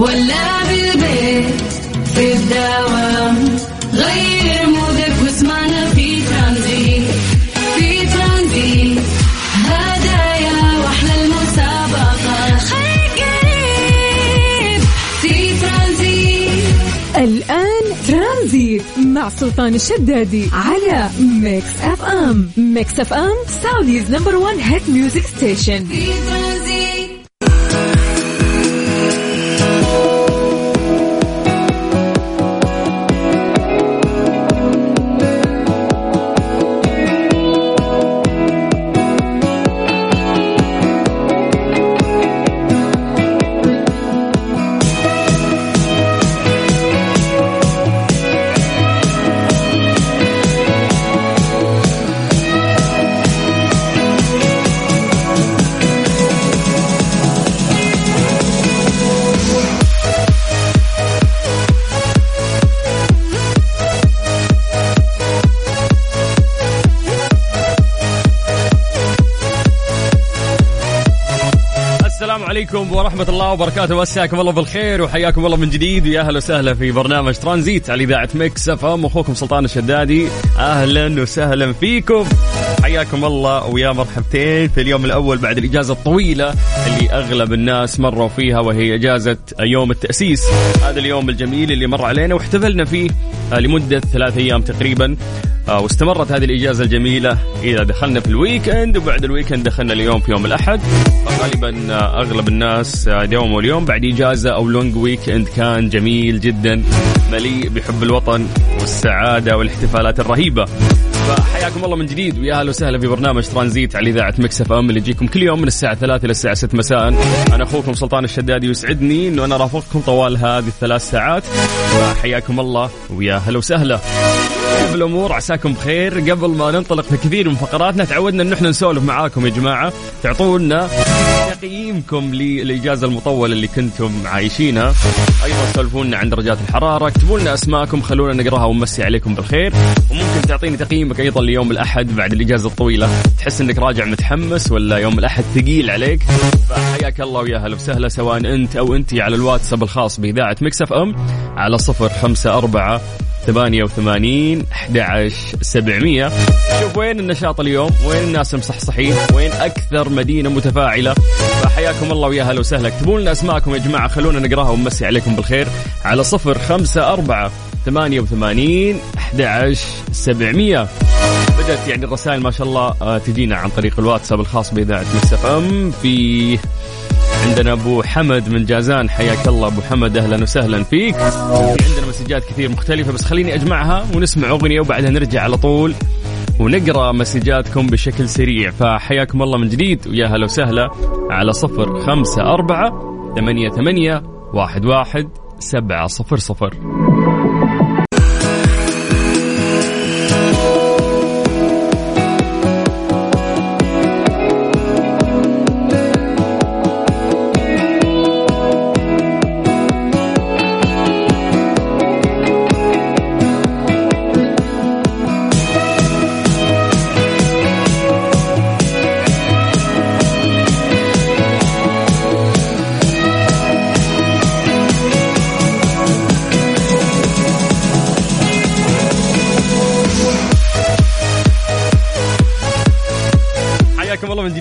ولا بالبيت في الدوام غير mood ك واسمعنا في ترانزيت في ترانزيت. هدايا وأحلى المسابقة خليك قريب في ترانزيت. الآن ترانزيت مع سلطان الشدادي على Mix FM. Mix FM Saudi's number 1 hit music station في ترانزيت. عليكم ورحمة الله وبركاته. مساكم الله بالخير وحياكم الله من جديد. ويا أهلا وسهلا في برنامج ترانزيت على إذاعة Mix FM. أخوكم سلطان الشدادي. أهلا وسهلا فيكم. حياكم الله ويا مرحبتين في اليوم الأول بعد الإجازة الطويلة اللي أغلب الناس مروا فيها وهي إجازة يوم التأسيس. هذا اليوم الجميل اللي مر علينا واحتفلنا فيه لمدة ثلاث أيام تقريبا. واستمرت هذه الإجازة الجميلة إذا دخلنا في ال weekend وبعد ال weekend دخلنا اليوم في يوم الأحد. فغالبا آه، أغلب الناس آه، اليوم واليوم بعد إجازة أو long weekend كان جميل جدا مليء بحب الوطن والسعادة والاحتفالات الرهيبة. فحياكم الله من جديد ويا أهلا وسهلا في برنامج ترانزيت على إذاعة Mix FM اللي يجيكم كل يوم من الساعة 3 إلى الساعة 6 مساء. أنا أخوكم سلطان الشدادي ويسعدني إنه أنا رافقكم طوال هذه الثلاث ساعات. فحياكم الله ويا هلا وسهلا. كيف الأمور؟ عساكم بخير. قبل ما ننطلق في كثير من فقراتنا تعودنا إن إحنا نسولف معاكم يا جماعة. تعطونا تقييمكم للإجازة المطولة اللي كنتم عايشينها. أيضا سولفونا عن درجات الحرارة. اكتبوا لنا أسماءكم خلونا نقراها ونمسي عليكم بالخير. وممكن تعطيني تقييمك أيضا ليوم الأحد بعد الإجازة الطويلة. تحس إنك راجع متحمس ولا يوم الأحد ثقيل عليك؟ فحياك الله ويا هلا وسهلا سواء أنت أو انت على الواتساب الخاص بإذاعة مكسف أم على صفر خمسة أربعة ثمانية وثمانين أحد سبعمية. شوف وين النشاط اليوم؟ وين الناس مصحصحين؟ وين أكثر مدينة متفاعلة؟ فحياكم الله ويا هلا وسهلا. اكتبوا لنا أسماءكم يا جماعة خلونا نقراها ونمسي عليكم بالخير. على صفر خمسة أربعة ثمانية وثمانين أحد سبعمية. بدأت يعني الرسائل ما شاء الله آه، تجينا عن طريق الواتساب الخاص بإذاعة مكسف أم في عندنا أبو حمد من جازان. حياك الله أبو حمد. أهلا وسهلا فيك. في عندنا مسجات كثير مختلفة بس خليني أجمعها ونسمع أغنية وبعدها نرجع على طول ونقرأ مسجاتكم بشكل سريع. فحياكم الله من جديد ويا هلا وسهلا على صفر خمسة أربعة ثمانية ثمانية واحد واحد سبعة صفر صفر.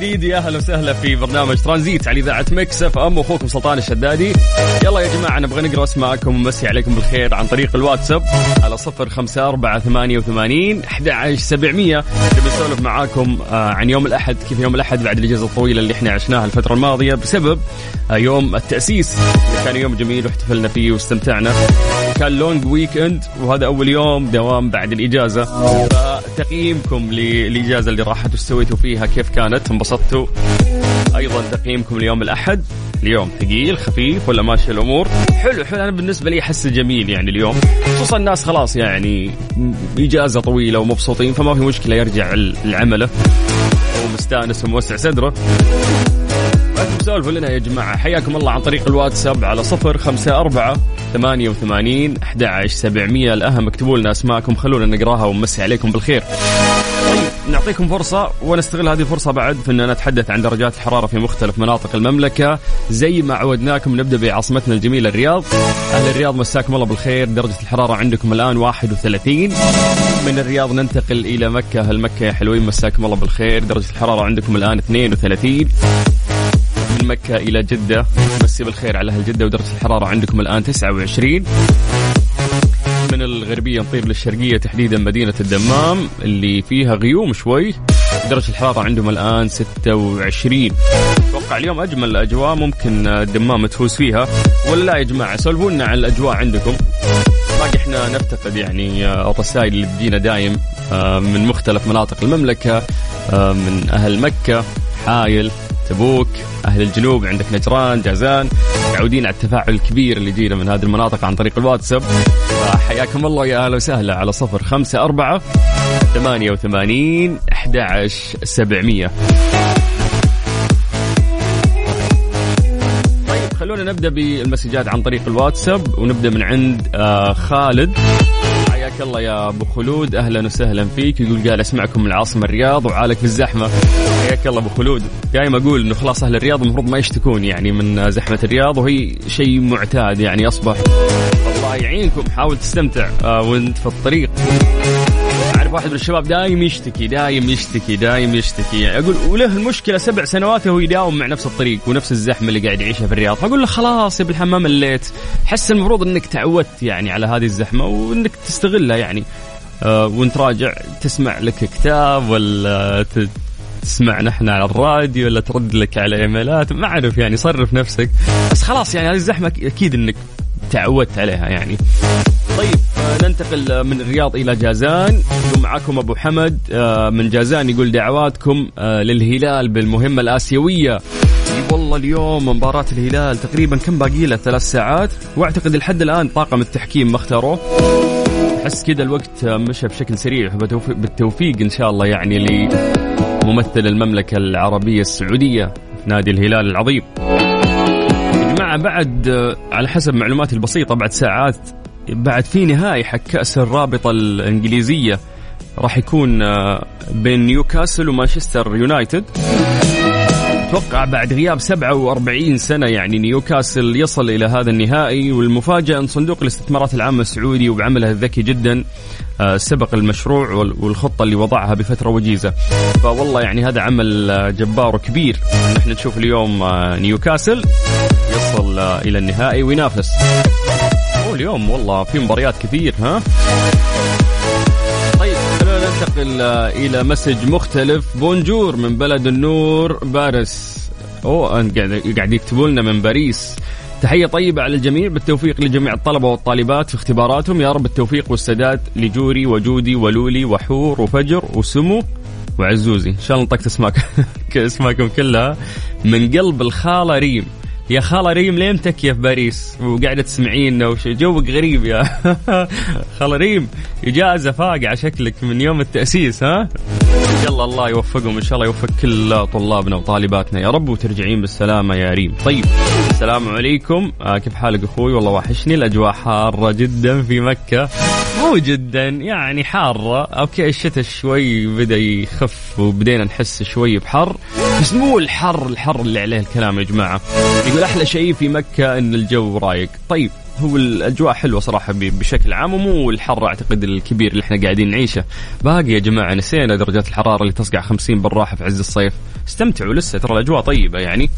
جديد يا أهلا وسهلا في برنامج ترانزيت على إذاعة Mix FM. أخوكم سلطان الشدادي. يلا يا جماعة نبغى نقرأ أسماءكم ونمسي عليكم بالخير عن طريق الواتساب على صفر خمسة أربعة ثمانية وثمانين أحد سبعمية. نبي نسولف معاكم آه، عن يوم الأحد كيف يوم الأحد بعد الإجازة الطويلة اللي إحنا عشناها الفترة الماضية بسبب آه، يوم التأسيس. اللي كان يوم جميل واحتفلنا فيه واستمتعنا. كان long weekend وهذا أول يوم دوام بعد الإجازة. فتقييمكم للإجازة اللي راحت وش سويتوا فيها كيف كانت انبسطتوا. أيضا تقييمكم ليوم الأحد. اليوم ثقيل خفيف ولا ماشي الأمور؟ حلو حلو. أنا بالنسبة لي أحس جميل يعني اليوم. خصوصا الناس خلاص يعني إجازة طويلة ومبسوطين فما في مشكلة يرجع لعمله. ومستانس وموسع صدره. فانتم سولفوا لنا يا جماعة. حياكم الله عن طريق الواتساب على صفر خمسة أربعة ثمانية وثمانين أحد سبعمية. الأهم اكتبوا لنا أسماءكم خلونا نقراها ونمسي عليكم بالخير. طيب نعطيكم فرصة ونستغل هذه الفرصة بعد في أننا نتحدث عن درجات الحرارة في مختلف مناطق المملكة. زي ما عودناكم نبدأ بعاصمتنا الجميلة الرياض. أهل الرياض مساكم الله بالخير. درجة الحرارة عندكم الآن 31 من الرياض ننتقل إلى مكة. أهل مكة يا حلوين مساكم الله بالخير. درجة الحرارة عندكم الآن 32 من مكة إلى جدة. مسي بالخير على أهل جدة ودرجة الحرارة عندكم الآن 29 من الغربية نطير للشرقية تحديدا مدينة الدمام اللي فيها غيوم شوي. درجة الحرارة عندهم الآن 26 أتوقع اليوم أجمل الأجواء ممكن الدمام تفوز فيها. ولا لا يا جماعة سولفوا عن الأجواء عندكم. باقي إحنا نفتقد يعني الرسائل اللي تجينا دايم آه، من مختلف مناطق المملكة آه، من أهل مكة حايل. تبوك أهل الجنوب عندك نجران جازان متعودين على التفاعل الكبير اللي يجينا من هذه المناطق عن طريق الواتساب. فحياكم الله يا أهلا وسهلا على صفر خمسة أربعة ثمانية وثمانين أحد عشر سبعمية. طيب خلونا نبدأ بالمسجات عن طريق الواتساب ونبدأ من عند آه خالد. حياك الله يا أبو خلود. أهلا وسهلا فيك. يقول قال أسمعكم من العاصمه الرياض وعالك في الزحمة. حياك الله أبو خلود. دائما أقول إنه خلاص أهل الرياض المفروض ما يشتكون يعني من زحمة الرياض وهي شيء معتاد يعني أصبح. الله يعينكم. حاول تستمتع آه وانت في الطريق. واحد من الشباب دايم يشتكي دايم يشتكي دايم يشتكي. أقول وله المشكلة سبع سنوات وهو يداوم مع نفس الطريق ونفس الزحمة اللي قاعد يعيشها في الرياض. فأقول له خلاص يا ابن الحمام مليت حس المفروض إنك تعودت يعني على هذه الزحمة وإنك تستغلها يعني. آه وإنت راجع تسمع لك كتاب ولا تسمع نحن على الراديو ولا ترد لك على إيميلات ما أعرف يعني صرف نفسك. بس خلاص يعني هذه الزحمة أكيد إنك تعودت عليها يعني. طيب. ننتقل من الرياض إلى جازان. معكم أبو حمد آه، من جازان يقول دعواتكم آه، للهلال بالمهمة الآسيوية. والله اليوم مباراة الهلال تقريبا كم باقي له؟ ثلاث ساعات. وأعتقد لحد الآن طاقم التحكيم ما اختاروه. أحس كذا الوقت مشى بشكل سريع بالتوفيق- بالتوفيق إن شاء الله يعني لممثل المملكة العربية السعودية في نادي الهلال العظيم. يا جماعة بعد آه، على حسب معلوماتي البسيطة بعد ساعات بعد في نهائي حق كأس الرابطة الإنجليزية راح يكون آه، بين نيوكاسل ومانشستر يونايتد. أتوقع بعد غياب 47 سنة يعني نيوكاسل يصل إلى هذا النهائي والمفاجأة أن صندوق الاستثمارات العامه السعودي وبعمله الذكي جدا آه، سبق المشروع وال- والخطة اللي وضعها بفترة وجيزة. فوالله يعني هذا عمل آه، جبار وكبير. نحن نشوف اليوم نيوكاسل يصل إلى النهائي وينافس. اليوم. والله في مباريات كثير ها؟ طيب خلونا ننتقل آه، إلى message مختلف. Bonjour من بلد النور باريس. أوه قاعد قاعد يكتبوا لنا من باريس. تحية طيبة على الجميع بالتوفيق لجميع الطلبة والطالبات في اختباراتهم. يا رب التوفيق والسداد لجوري وجودي ولولي وحور وفجر وسمو وعزوزي. إن شاء الله نطقت اسماك اسماكم كلها من قلب الخالة ريم. يا خالة ريم لين تكية في باريس؟ وقاعدة تسمعينا وش جوك غريب يا خالة ريم إجازة فاقعة شكلك من يوم التأسيس ها؟ يلا الله يوفقهم إن شاء الله يوفق كل طلابنا وطالباتنا. يا رب وترجعين بالسلامة يا ريم. طيب السلام عليكم. آه كيف حالك أخوي؟ والله وحشني الأجواء حارة جدا في مكة. مو جدا يعني حارة. أوكي الشتاء شوي بدأ يخف وبدينا نحس شوي بحر. بس مو الحر الحر اللي عليه الكلام يا جماعة. يقول أحلى شيء في مكة أن الجو رايق. طيب هو الأجواء حلوة صراحة بشكل عام ومو الحر أعتقد الكبير اللي إحنا قاعدين نعيشه. باقي يا جماعة نسينا درجات الحرارة اللي تصقع 50 بالراحة في عز الصيف. استمتعوا لسه ترى الأجواء طيبة يعني.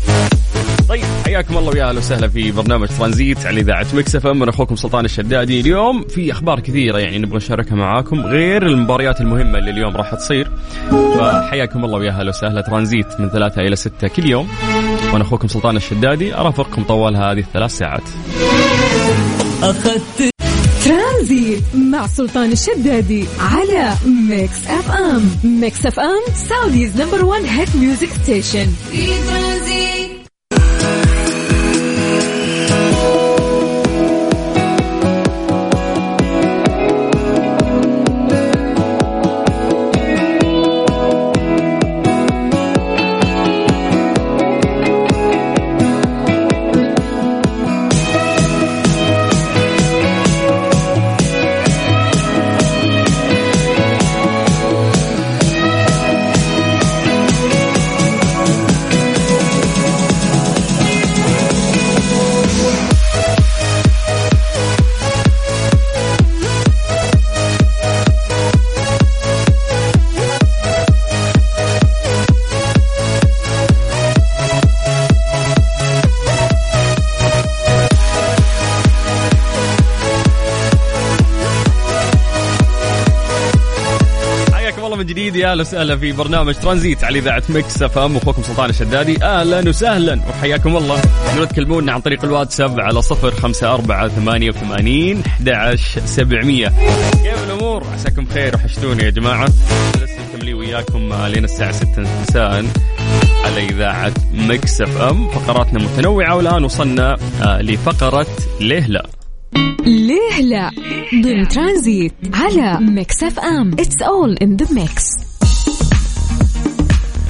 طيب حياكم الله ويا أهلا وسهلا في برنامج ترانزيت على إذاعة Mix FM. من أخوكم سلطان الشدادي. اليوم في أخبار كثيرة يعني نبغى نشاركها معاكم غير المباريات المهمة اللي اليوم راح تصير. فحياكم الله ويا أهلا وسهلا. ترانزيت من ثلاثة إلى ستة كل يوم. وأنا أخوكم سلطان الشدادي. ارافقكم طوال هذه الثلاث ساعات. أخذت ترانزيت مع سلطان الشدادي على Mix FM. Mix FM Saudi's number 1 hit music station. في ترانزيت. يا أهلا وسهلا في برنامج ترانزيت على إذاعة Mix FM. أخوكم سلطان الشدادي. أهلا وسهلا. وحياكم الله. تقدرون تكلمونا عن طريق الواتساب على صفر خمسة أربعة ثمانية وثمانين أحد سبعمية. كيف الأمور؟ عساكم بخير وحشتوني يا جماعة. لسه مكملين وياكم لين الساعة 6 مساء على إذاعة Mix FM. فقراتنا متنوعة والآن وصلنا آه، لفقرة ليه لا ليه لا ضمن ترانزيت على Mix FM. It's all in the mix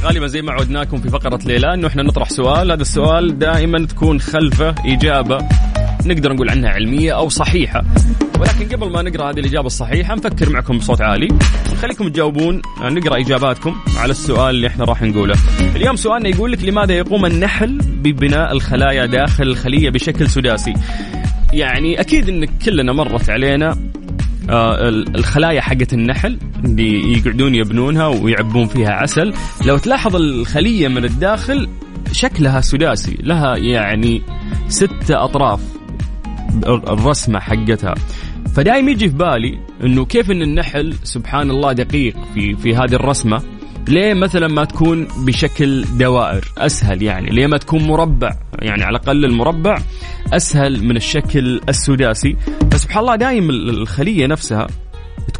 غالبا زي ما عودناكم في فقرة ليه لا إنه إحنا نطرح سؤال هذا السؤال دائما تكون خلفه إجابة نقدر نقول عنها علمية أو صحيحة ولكن قبل ما نقرأ هذه الإجابة الصحيحة نفكر معكم بصوت عالي نخليكم تجاوبون نقرأ إجاباتكم على السؤال اللي إحنا راح نقوله. اليوم سؤالنا يقول لك لماذا يقوم النحل ببناء الخلايا داخل الخلية بشكل سداسي؟ يعني أكيد إن كلنا مرت علينا الخلايا حقت النحل اللي يقعدون يبنونها ويعبون فيها عسل. لو تلاحظ الخلية من الداخل شكلها سداسي لها يعني ستة أطراف الرسمة حقتها. فدايم يجي في بالي إنه كيف إن النحل سبحان الله دقيق في في هذه الرسمة. ليه مثلا ما تكون بشكل دوائر أسهل يعني ليه ما تكون مربع يعني على الأقل المربع. أسهل من الشكل السداسي فسبحان الله دايم الخلية نفسها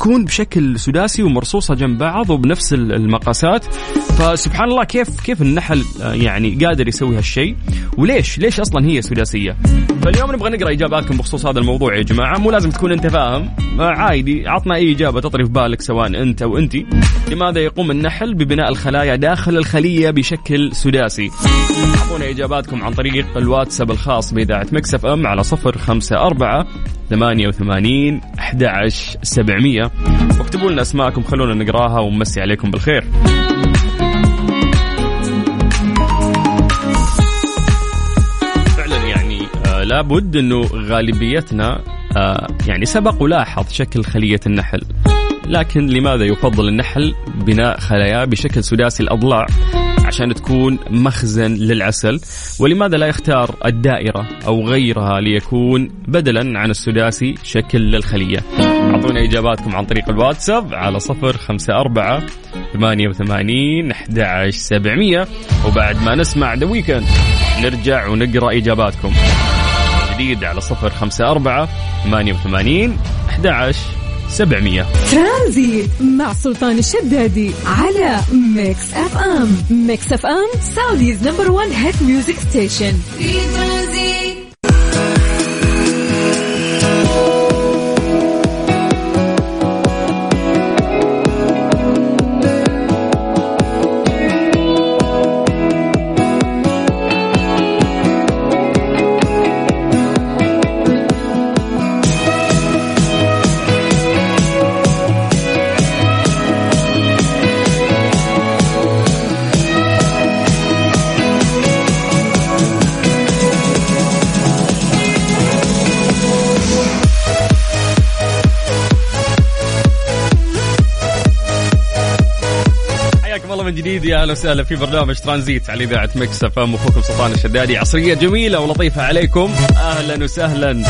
تكون بشكل سداسي ومرصوصة جنب بعض وبنفس المقاسات. فسبحان الله كيف كيف النحل آه، يعني قادر يسوي هالشيء؟ وليش؟ ليش أصلا هي سداسية؟ فاليوم نبغى نقرأ إجاباتكم بخصوص هذا الموضوع يا جماعة. مو لازم تكون أنت فاهم. آه، عادي. عطنا أي إجابة تطري في بالك سواء أنت أو انت لماذا يقوم النحل ببناء الخلايا داخل الخلية بشكل سداسي؟ أعطونا إجاباتكم عن طريق الواتساب الخاص بإذاعة مكسف أم على صفر خمسة أربعة ثمانية وثمانين أحد عشر سبعمية. واكتبوا لنا أسماءكم خلونا نقراها ونمسي عليكم بالخير. فعلا يعني آه لابد أنه غالبيتنا آه يعني سبق ولاحظ شكل خلية النحل. لكن لماذا يفضل النحل بناء خلاياه بشكل سداسي الأضلاع عشان تكون مخزن للعسل؟ ولماذا لا يختار الدائرة أو غيرها ليكون بدلا عن السداسي شكل للخلية؟ أعطونا إجاباتكم عن طريق الواتساب على صفر خمسة أربعة ثمانية وثمانين أحد سبعمية. وبعد ما نسمع ذا ويكند نرجع ونقرأ إجاباتكم. جديد على صفر خمسة أربعة ثمانية وثمانين أحد 700 ترانزيت مع سلطان الشدادي على Mix FM Mix FM Saudi's number 1 hit music station في ترانزيت جديد يا أهلا وسهلا في برنامج ترانزيت على إذاعة مكس أف أم اخوكم سلطان الشدادي. عصرية جميلة ولطيفة عليكم. أهلا وسهلا.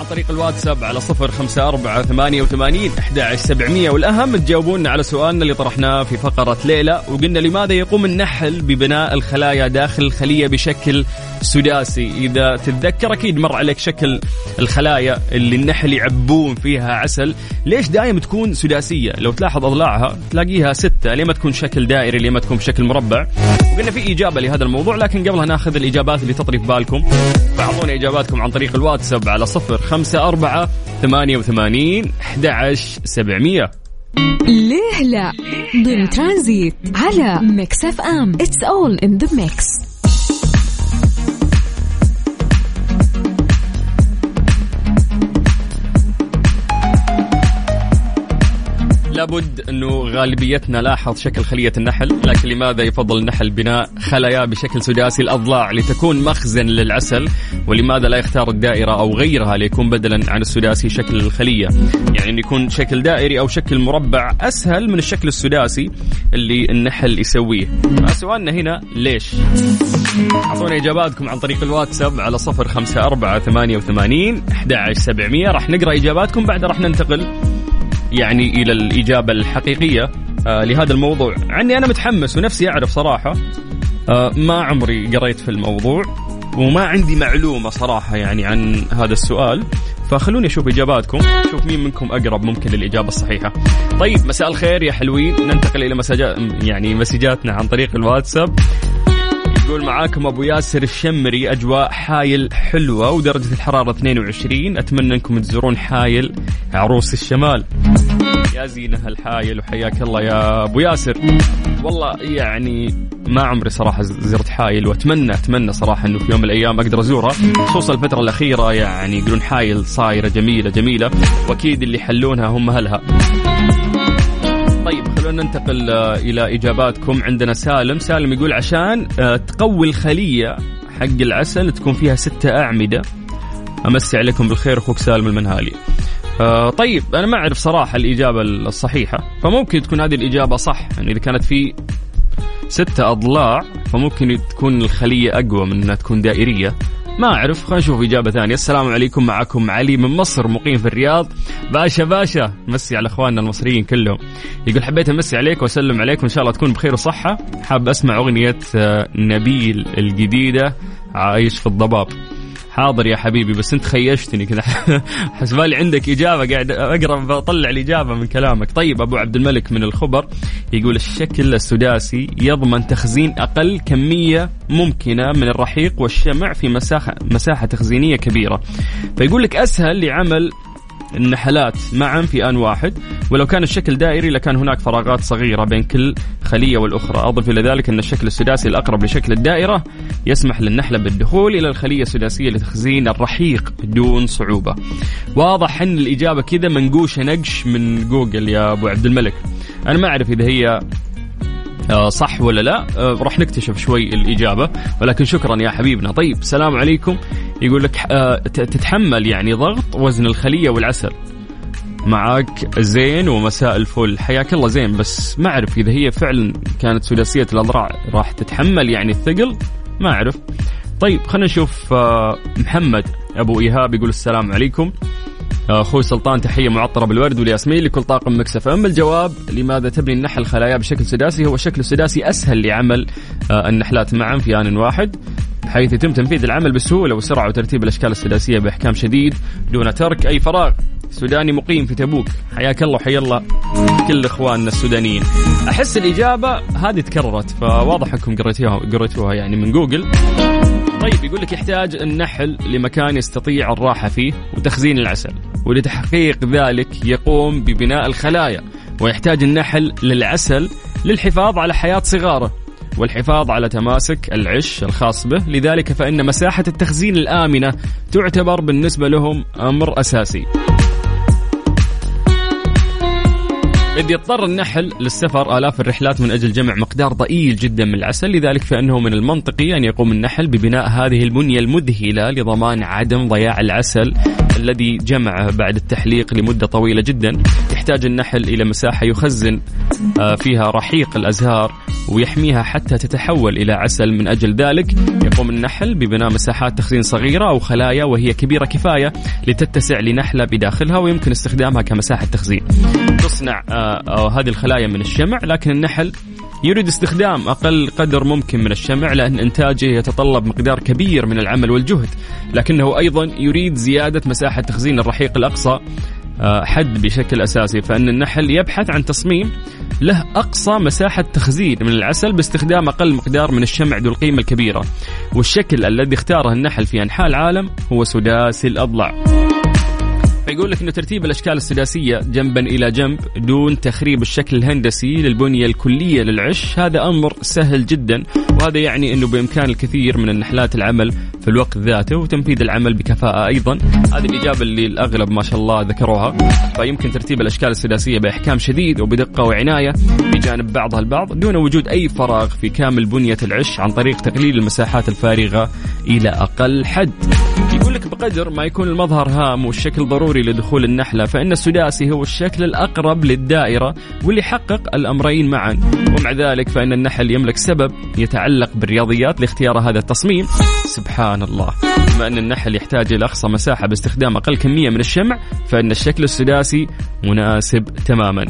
عن طريق الواتساب على صفر خمسة أربعة ثمانية وثمانين أحد سبعمية. والأهم تجاوبونا على سؤالنا اللي طرحناه في فقرة ليلة وقلنا لماذا يقوم النحل ببناء الخلايا داخل الخلية بشكل سداسي؟ إذا تتذكر أكيد مر عليك شكل الخلايا اللي النحل يعبون فيها عسل. ليش دائما تكون سداسية؟ لو تلاحظ أضلاعها تلاقيها ستة ليه ما تكون شكل دائري؟ ليه ما تكون بشكل مربع؟ وقلنا في إجابة لهذا الموضوع لكن قبلها ناخذ الإجابات اللي تطري في بالكم. فأعطونا إجاباتكم عن طريق الواتساب على صفر خمسة أربعة ثمانية وثمانين أحد سبعمية. ليه لا؟ ضمن ترانزيت على ميكس أف أم. It's all in the mix لابد أنه غالبيتنا لاحظ شكل خلية النحل، لكن لماذا يفضل النحل بناء خلايا بشكل سداسي الأضلاع لتكون مخزن للعسل؟ ولماذا لا يختار الدائرة أو غيرها ليكون بدلا عن السداسي شكل الخلية؟ يعني انه يكون شكل دائري أو شكل مربع أسهل من الشكل السداسي اللي النحل يسويه. سؤالنا هنا ليش؟ أعطونا إجاباتكم عن طريق الواتساب على صفر خمسة أربعة ثمانية وثمانين أحد سبعمية راح نقرأ إجاباتكم بعدها راح ننتقل يعني إلى الإجابة الحقيقية آه لهذا الموضوع. عني أنا متحمس ونفسي أعرف صراحة آه ما عمري قريت في الموضوع وما عندي معلومة صراحة يعني عن هذا السؤال. فخلوني أشوف إجاباتكم شوف مين منكم أقرب ممكن للإجابة الصحيحة. طيب مساء الخير يا حلوين. ننتقل إلى مساجات يعني مسجاتنا عن طريق الواتساب. يقول معاكم أبو ياسر الشمري أجواء حايل حلوة ودرجة الحرارة 22 أتمنى أنكم تزورون حايل عروس الشمال. يا زينة الحايل وحياك الله يا أبو ياسر. والله يعني ما عمري صراحة زرت حايل واتمنى أتمنى صراحة أنه في يوم من الأيام أقدر ازورها خصوصا الفترة الأخيرة يعني يقولون حايل صايرة جميلة جميلة. وأكيد اللي يحلونها هم أهلها. خلونا ننتقل آه، إلى إجاباتكم. عندنا سالم. سالم يقول عشان آه، تقوي الخلية حق العسل تكون فيها ستة أعمدة. أمسي عليكم بالخير أخوك سالم المنهالي. آه طيب أنا ما أعرف صراحة الإجابة الصحيحة فممكن تكون هذه الإجابة صح. يعني إذا كانت في ستة أضلاع فممكن تكون الخلية أقوى من إنها تكون دائرية. ما أعرف خلينا نشوف إجابة ثانية. السلام عليكم معكم علي من مصر مقيم في الرياض. باشا باشا مسي على إخواننا المصريين كلهم. يقول حبيت أمسي عليك وأسلم عليك وإن شاء الله تكون بخير وصحة. حاب أسمع أغنية آه، نبيل الجديدة عايش في الضباب. حاضر يا حبيبي بس انت خيشتني كذا. حسبالي عندك إجابة قاعد أقرأ بطلع الإجابة من كلامك. طيب أبو عبد الملك من الخبر يقول الشكل السداسي يضمن تخزين أقل كمية ممكنة من الرحيق والشمع في مساحة مساحة تخزينية كبيرة. فيقول لك أسهل لعمل النحلات معا في آن واحد. ولو كان الشكل دائري لكان هناك فراغات صغيرة بين كل خلية والأخرى. أضف إلى ذلك أن الشكل السداسي الأقرب لشكل الدائرة يسمح للنحلة بالدخول إلى الخلية السداسية لتخزين الرحيق دون صعوبة. واضح أن الإجابة كذا منقوشة نقش من جوجل يا أبو عبد الملك. أنا ما أعرف إذا هي آه، صح ولا لا. آه، راح نكتشف شوي الإجابة. ولكن شكرا يا حبيبنا. طيب السلام عليكم. يقول لك آه، تتحمل يعني ضغط وزن الخلية والعسل. معك زين ومساء الفل. حياك الله زين بس ما أعرف إذا هي فعلا كانت سداسية الأضراع راح تتحمل يعني الثقل؟ ما أعرف. طيب خلينا نشوف محمد أبو إيهاب يقول السلام عليكم. أخوي سلطان تحية معطرة بالورد والياسمين لكل طاقم مكسف اما الجواب؟ لماذا تبني النحل خلايا بشكل سداسي؟ هو الشكل السداسي أسهل لعمل آه، النحلات معا في آن واحد حيث يتم تنفيذ العمل بسهولة وسرعة وترتيب الأشكال السداسية بأحكام شديد دون ترك أي فراغ. سوداني مقيم في تبوك. حياك الله وحيا الله كل إخواننا السودانيين. أحس الإجابة هذه تكررت فواضح انكم قريتوها قريتوها يعني من جوجل. طيب يقول لك يحتاج النحل لمكان يستطيع الراحة فيه وتخزين العسل. ولتحقيق ذلك يقوم ببناء الخلايا ويحتاج النحل للعسل للحفاظ على حياة صغاره والحفاظ على تماسك العش الخاص به. لذلك فإن مساحة التخزين الآمنة تعتبر بالنسبة لهم أمر أساسي. إذ يضطر النحل للسفر آلاف الرحلات من أجل جمع مقدار ضئيل جدا من العسل لذلك فإنه من المنطقي أن يقوم النحل ببناء هذه البنية المذهلة لضمان عدم ضياع العسل الذي جمعه بعد التحليق لمدة طويلة جدا. يحتاج النحل إلى مساحة يخزن آه، فيها رحيق الأزهار ويحميها حتى تتحول إلى عسل. من أجل ذلك يقوم النحل ببناء مساحات تخزين صغيرة أو خلايا وهي كبيرة كفاية لتتسع لنحلة بداخلها ويمكن استخدامها كمساحة تخزين. تصنع آه، هذه الخلايا من الشمع لكن النحل يريد استخدام أقل قدر ممكن من الشمع لأن إنتاجه يتطلب مقدار كبير من العمل والجهد. لكنه أيضا يريد زيادة مساحة تخزين الرحيق الأقصى آه، حد بشكل أساسي. فإن النحل يبحث عن تصميم له أقصى مساحة تخزين من العسل باستخدام أقل مقدار من الشمع ذو القيمة الكبيرة. والشكل الذي اختاره النحل في أنحاء العالم هو سداسي الأضلاع فيقول لك إنه ترتيب الأشكال السداسية جنبا إلى جنب دون تخريب الشكل الهندسي للبنية الكلية للعش هذا أمر سهل جدا وهذا يعني إنه بإمكان الكثير من النحلات العمل في الوقت ذاته وتنفيذ العمل بكفاءة أيضا. هذه الإجابة اللي الأغلب ما شاء الله ذكروها. فيمكن ترتيب الأشكال السداسية بإحكام شديد وبدقة وعناية بجانب بعضها البعض دون وجود أي فراغ في كامل بنية العش عن طريق تقليل المساحات الفارغة إلى أقل حد. يقول لك بقدر ما يكون المظهر هام والشكل ضروري لدخول النحلة فإن السداسي هو الشكل الأقرب للدائرة واللي يحقق الأمرين معا. ومع ذلك فإن النحل يملك سبب يتعلق بالرياضيات لاختيار هذا التصميم. سبحان الله. بما أن النحل يحتاج إلى أقصى مساحة باستخدام أقل كمية من الشمع فإن الشكل السداسي مناسب تماما.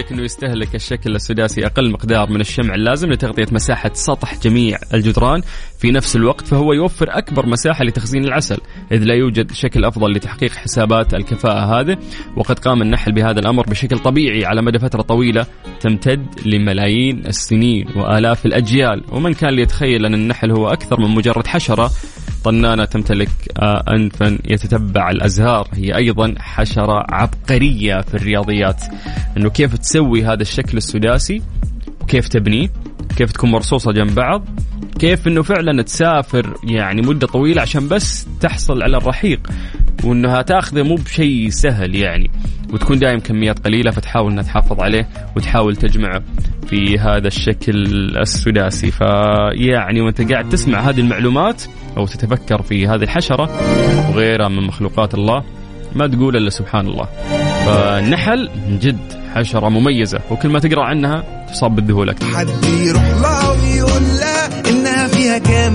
لك إنه يستهلك الشكل السداسي أقل مقدار من الشمع اللازم لتغطية مساحة سطح جميع الجدران. في نفس الوقت فهو يوفر أكبر مساحة لتخزين العسل إذ لا يوجد شكل أفضل لتحقيق حسابات الكفاءة هذه. وقد قام النحل بهذا الأمر بشكل طبيعي على مدى فترة طويلة تمتد لملايين السنين وآلاف الأجيال. ومن كان ليتخيل أن النحل هو أكثر من مجرد حشرة طنانة تمتلك آه، أنفا يتتبع الأزهار. هي أيضا حشرة عبقرية في الرياضيات. أنه كيف تسوي هذا الشكل السداسي؟ وكيف تبنيه؟ كيف تكون مرصوصة جنب بعض؟ كيف إنه فعلا تسافر يعني مدة طويلة عشان بس تحصل على الرحيق؟ وإنها تأخذه مو بشيء سهل يعني. وتكون دائم كميات قليلة فتحاول إنها تحافظ عليه وتحاول تجمعه في هذا الشكل السداسي. فيعني وأنت قاعد تسمع هذه المعلومات أو تتفكر في هذه الحشرة وغيرها من مخلوقات الله ما تقول إلا سبحان الله. فالنحل من جد حشرة مميزة وكل ما تقرأ عنها تصاب بالذهول أكثر. حد يروح لها ويقول لها إنها فيها كام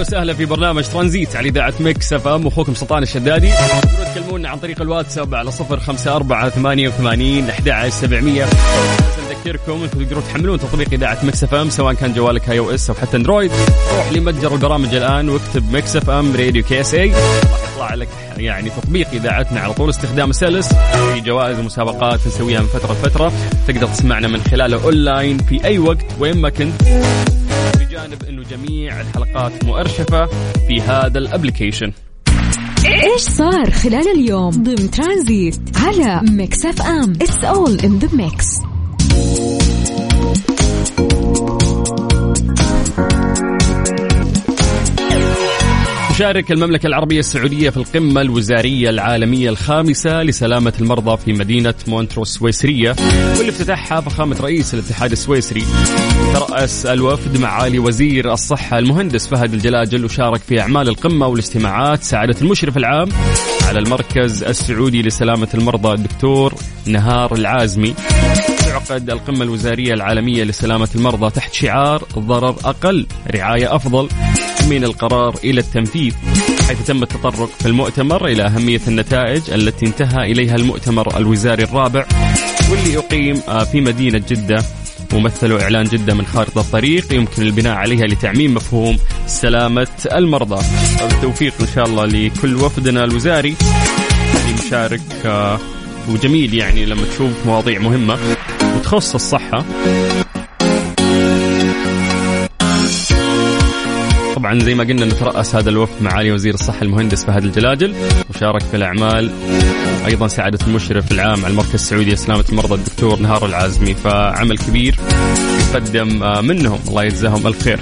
أهلا وسهلا في برنامج ترانزيت على إذاعة مكس إف إم. أخوكم سلطان الشدادي. تقدرون تكلمونا عن طريق الواتساب على صفر خمسة أربعة ثمانية وثمانين أحد عشر سبعمية. نذكركم انكم تقدرون تحملون تطبيق إذاعة مكس إف إم سواء كان جوالك iOS أو حتى أندرويد. روح لمتجر البرامج الآن واكتب مكس إف إم radio KSA. راح يطلع لك يعني تطبيق إذاعتنا على طول استخدام سلس في جوائز ومسابقات نسويها من فترة لفترة. تقدر تسمعنا من خلاله اونلاين في أي وقت وين ما كنت. بجانب إنه جميع الحلقات مؤرشفة في هذا ال application. إيش صار خلال اليوم؟ ضمن ترانزيت على ميكس أف أم. It's all in the mix تشارك المملكة العربية السعودية في القمة الوزارية العالمية الخامسة لسلامة المرضى في مدينة مونترو السويسرية واللي افتتحها فخامة رئيس الاتحاد السويسري. ترأس الوفد معالي وزير الصحة المهندس فهد الجلاجل وشارك في أعمال القمة والاجتماعات سعادة المشرف العام على المركز السعودي لسلامة المرضى الدكتور نهار العازمي. تعقد القمة الوزارية العالمية لسلامة المرضى تحت شعار ضرر أقل رعاية أفضل. من القرار إلى التنفيذ حيث تم التطرق في المؤتمر إلى أهمية النتائج التي انتهى إليها المؤتمر الوزاري الرابع واللي يقيم آه، في مدينة جدة ومثلوا إعلان جدة من خارطة طريق يمكن البناء عليها لتعميم مفهوم سلامة المرضى. بالتوفيق إن شاء الله لكل وفدنا الوزاري اللي مشارك آه، وجميل يعني لما تشوف مواضيع مهمة وتخص الصحة. طبعا زي ما قلنا نترأس هذا الوفد معالي وزير الصحة المهندس فهد الجلاجل وشارك في الأعمال أيضا سعادة المشرف العام على المركز السعودي لسلامة المرضى الدكتور نهار العازمي فعمل كبير يقدم آه، منهم. الله يجزاهم ألف خير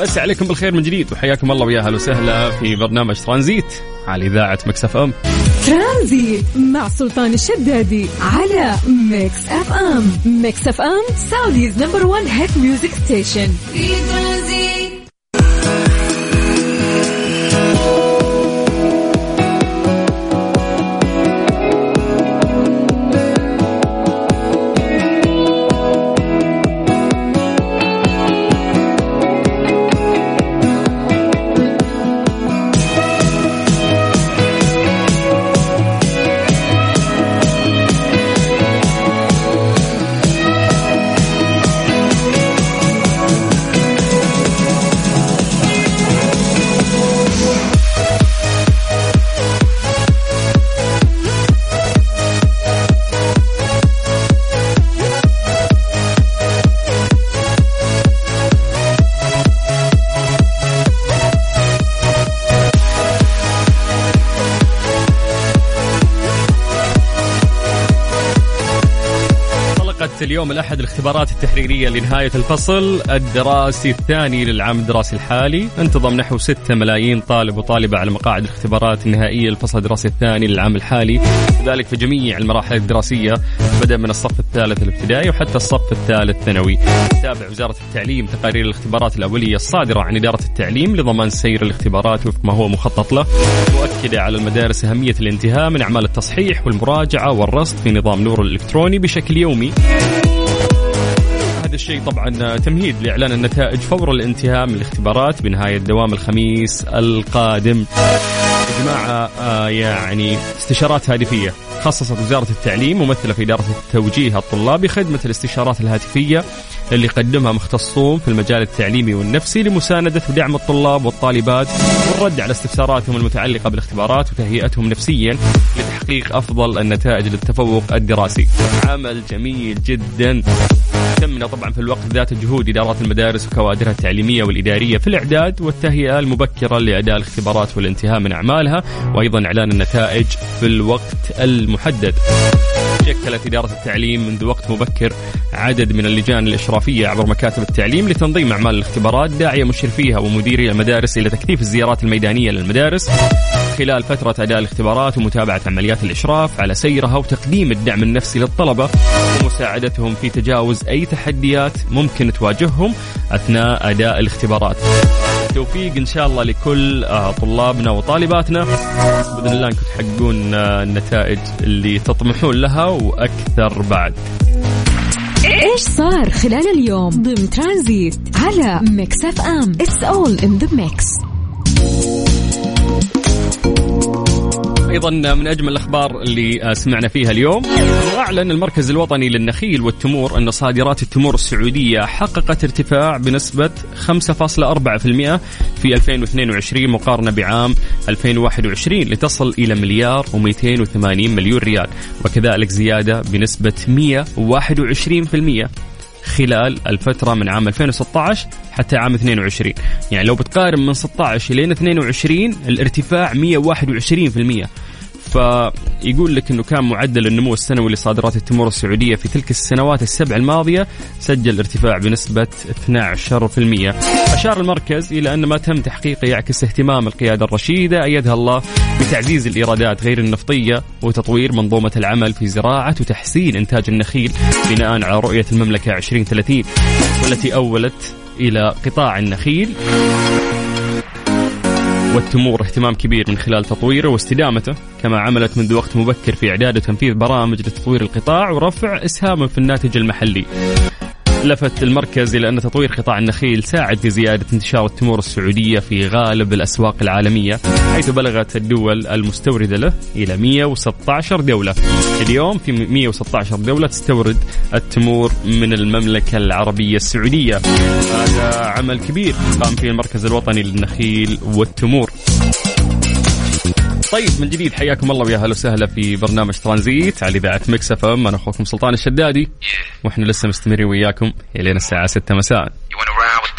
بس عليكم بالخير من جديد وحياكم الله ويا أهلا وسهلا في برنامج ترانزيت على إذاعة مكس إف أم. ترانزيت مع سلطان الشدادي على ميكس إف إم. ميكس إف إم Saudi's number 1 hit music station. في ترانزيت. بدأت اليوم الأحد الاختبارات التحريرية لنهاية الفصل الدراسي الثاني للعام الدراسي الحالي. انتظم نحو 6 ملايين طالب وطالبة على مقاعد الاختبارات النهائية للفصل الدراسي الثاني للعام الحالي. ذلك في جميع المراحل الدراسية بدأ من الصف الثالث الابتدائي وحتى الصف الثالث ثانوي تتابع وزارة التعليم تقارير الاختبارات الأولية الصادرة عن إدارة التعليم لضمان سير الاختبارات وفق ما هو مخطط له. مؤكدة على المدارس أهمية الانتهاء من أعمال التصحيح والمراجعة والرصد في نظام نور الإلكتروني بشكل يومي. هذا الشيء طبعا تمهيد لإعلان النتائج فور الانتهاء من الاختبارات بنهاية دوام الخميس القادم. جماعة آه يعني استشارات هاتفية خصصت وزارة التعليم ممثله في إدارة التوجيه الطلابي خدمه الاستشارات الهاتفية اللي يقدمها مختصون في المجال التعليمي والنفسي لمساندة ودعم الطلاب والطالبات والرد على استفساراتهم المتعلقة بالاختبارات وتهيئتهم نفسيا لتحقيق أفضل النتائج للتفوق الدراسي. عمل جميل جدا. تمنا طبعا في الوقت ذات جهود إدارات المدارس وكوادرها التعليمية والإدارية في الإعداد والتهيئة المبكرة لأداء الاختبارات والانتهاء من أعمالها وأيضا إعلان النتائج في الوقت المحدد. شكلت إدارة التعليم منذ وقت مبكر عدد من اللجان الإشرافية عبر مكاتب التعليم لتنظيم أعمال الاختبارات داعية مشرفيها ومديري المدارس إلى تكثيف الزيارات الميدانية للمدارس. خلال فترة أداء الاختبارات ومتابعة عمليات الإشراف على سيرها وتقديم الدعم النفسي للطلبة ومساعدتهم في تجاوز أي تحديات ممكن تواجههم أثناء أداء الاختبارات. التوفيق إن شاء الله لكل آه، طلابنا وطالباتنا. بإذن الله أنكم تحققون آه، النتائج اللي تطمحون لها وأكثر بعد. إيش صار خلال اليوم؟ ضمن ترانزيت على ميكس أف أم. It's all in the mix أيضا من أجمل الأخبار اللي آه، سمعنا فيها اليوم. أعلن المركز الوطني للنخيل والتمور أن صادرات التمور السعودية حققت ارتفاع بنسبة 5.4% في 2022 مقارنة بعام 2021 لتصل إلى مليار و280 مليون ريال وكذلك زيادة بنسبة 121% خلال الفترة من عام 2016 حتى عام 22 يعني لو بتقارن من 16 إلى 22 الارتفاع 121% فيقول لك إنه كان معدل النمو السنوي لصادرات التمور السعودية في تلك السنوات السبع الماضية سجل ارتفاع بنسبة 12%. أشار المركز إلى أن ما تم تحقيقه يعكس اهتمام القيادة الرشيدة أيدها الله بتعزيز الإيرادات غير النفطية وتطوير منظومة العمل في زراعة وتحسين إنتاج النخيل بناء على رؤية المملكة 2030 والتي أولت إلى قطاع النخيل والتمور اهتمام كبير من خلال تطويره واستدامته كما عملت منذ وقت مبكر في إعداد وتنفيذ برامج لتطوير القطاع ورفع إسهامه في الناتج المحلي. لفت المركز إلى أن تطوير قطاع النخيل ساعد في زيادة انتشار التمور السعودية في غالب الأسواق العالمية حيث بلغت الدول المستوردة له إلى 116 دولة. اليوم في 116 دولة تستورد التمور من المملكة العربية السعودية. هذا عمل كبير قام فيه المركز الوطني للنخيل والتمور. طيب من جديد حياكم الله ويا أهلا وسهلا في برنامج ترانزيت على إذاعة مكس إف إم. أنا أخوكم سلطان الشدادي. وإحنا لسه مستمرين وياكم الين الساعة 6 مساء. You wanna ride with?